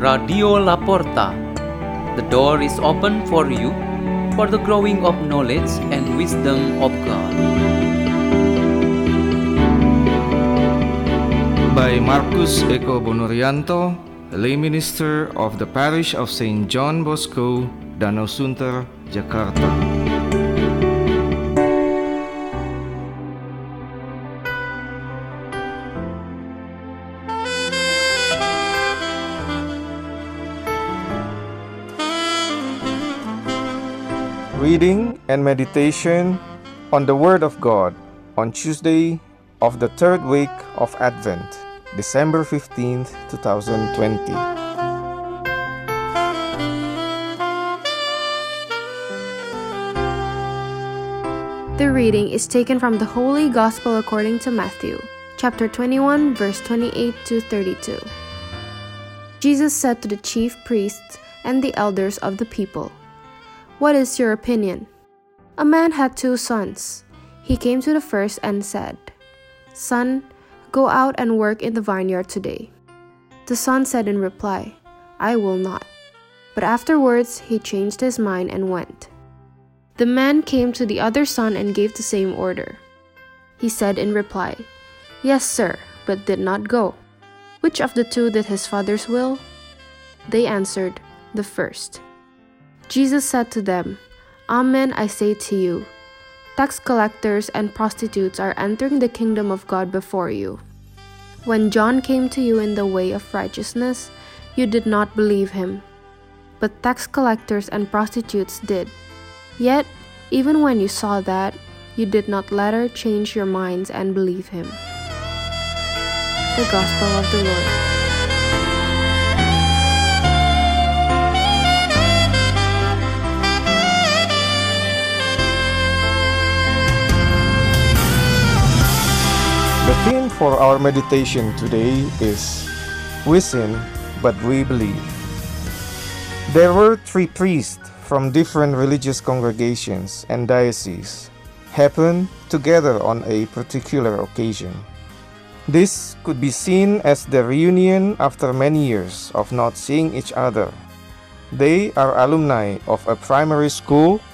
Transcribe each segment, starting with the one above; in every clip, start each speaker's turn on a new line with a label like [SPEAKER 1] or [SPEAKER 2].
[SPEAKER 1] Radio Laporta. The door is open for you for the growing of knowledge and wisdom of God.
[SPEAKER 2] By Marcus Eko Bonorianto, lay minister of the parish of St. John Bosco, Danau Sunter, Jakarta. Reading and meditation on the Word of God on Tuesday of the third week of Advent, December 15th, 2020.
[SPEAKER 3] The reading is taken from the Holy Gospel according to Matthew, chapter 21, verse 28 to 32. Jesus said to the chief priests and the elders of the people, What is your opinion? A man had two sons. He came to the first and said, Son, go out and work in the vineyard today. The son said in reply, I will not. But afterwards he changed his mind and went. The man came to the other son and gave the same order. He said in reply, Yes, sir, but did not go. Which of the two did his father's will? They answered, The first. Jesus said to them, Amen, I say to you, tax collectors and prostitutes are entering the kingdom of God before you. When John came to you in the way of righteousness, you did not believe him, but tax collectors and prostitutes did. Yet, even when you saw that, you did not later change your minds and believe him. The Gospel of the Lord.
[SPEAKER 2] For our meditation today is We sin, but we believe. There were three priests from different religious congregations and dioceses happened together on a particular occasion. This could be seen as the reunion after many years of not seeing each other. They are alumni of a primary school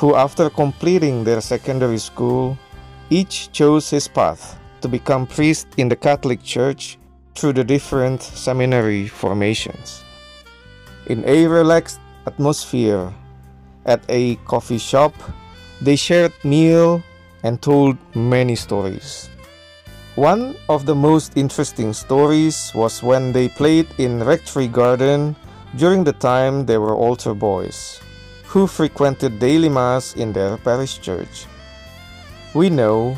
[SPEAKER 2] who, after completing their secondary school, each chose his path to become priest in the Catholic Church through the different seminary formations. In a relaxed atmosphere at a coffee shop, they shared meal and told many stories. One of the most interesting stories was when they played in Rectory Garden during the time they were altar boys, who frequented daily mass in their parish church. We know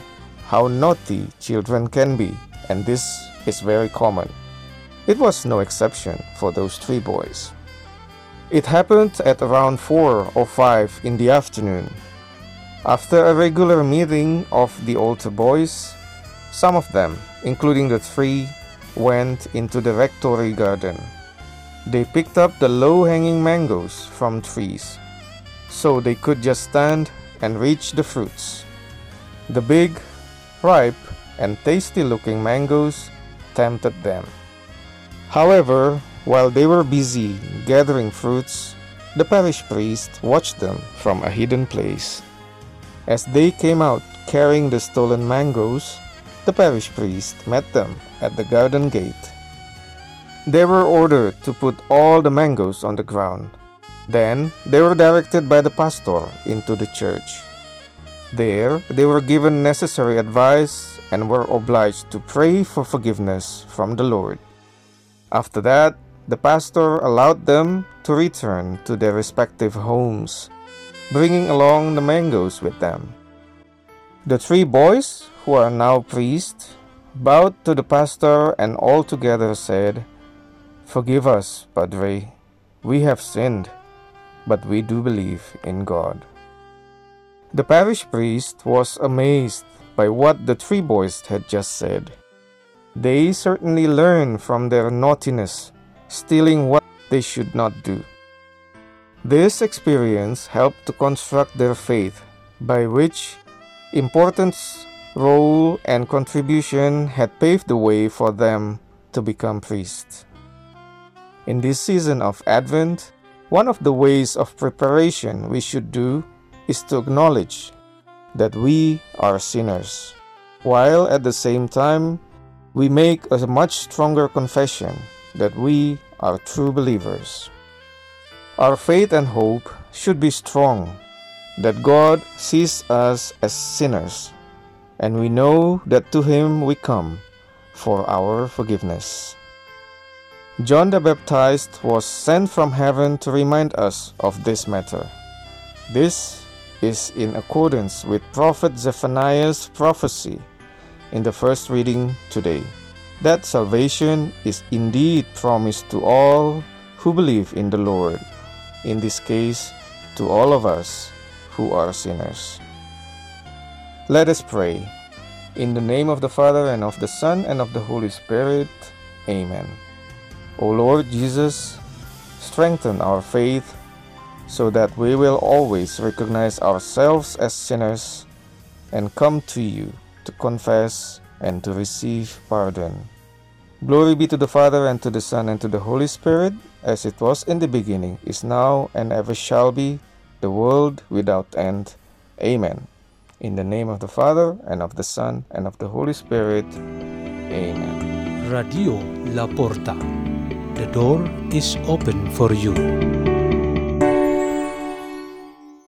[SPEAKER 2] how naughty children can be, and this is very common. It was no exception for those three boys. It happened at around 4 or 5 in the afternoon. After a regular meeting of the altar boys, some of them, including the three, went into the rectory garden. They picked up the low hanging mangoes from trees, so they could just stand and reach the fruits. The big, ripe, and tasty looking mangoes tempted them. However, while they were busy gathering fruits, the parish priest watched them from a hidden place. As they came out carrying the stolen mangoes, the parish priest met them at the garden gate. They were ordered to put all the mangoes on the ground. Then they were directed by the pastor into the church. There, they were given necessary advice and were obliged to pray for forgiveness from the Lord. After that, the pastor allowed them to return to their respective homes, bringing along the mangoes with them. The three boys, who are now priests, bowed to the pastor and all together said, Forgive us, Padre. We have sinned, but we do believe in God. The parish priest was amazed by what the three boys had just said. They certainly learned from their naughtiness, stealing what they should not do. This experience helped to construct their faith, by which importance, role, and contribution had paved the way for them to become priests. In this season of Advent, one of the ways of preparation we should do is to acknowledge that we are sinners, while at the same time we make a much stronger confession that we are true believers. Our faith and hope should be strong that God sees us as sinners, and we know that to Him we come for our forgiveness. John the Baptist was sent from heaven to remind us of this matter. This is in accordance with Prophet Zephaniah's prophecy in the first reading today that salvation is indeed promised to all who believe in the Lord, in this case, to all of us who are sinners. Let us pray. In the name of the Father, and of the Son, and of the Holy Spirit. Amen. O Lord Jesus, strengthen our faith so that we will always recognize ourselves as sinners and come to you to confess and to receive pardon. Glory be to the Father, and to the Son, and to the Holy Spirit, as it was in the beginning, is now, and ever shall be, the world without end. Amen. In the name of the Father, and of the Son, and of the Holy Spirit. Amen.
[SPEAKER 4] Radio La Porta. The door is open for you.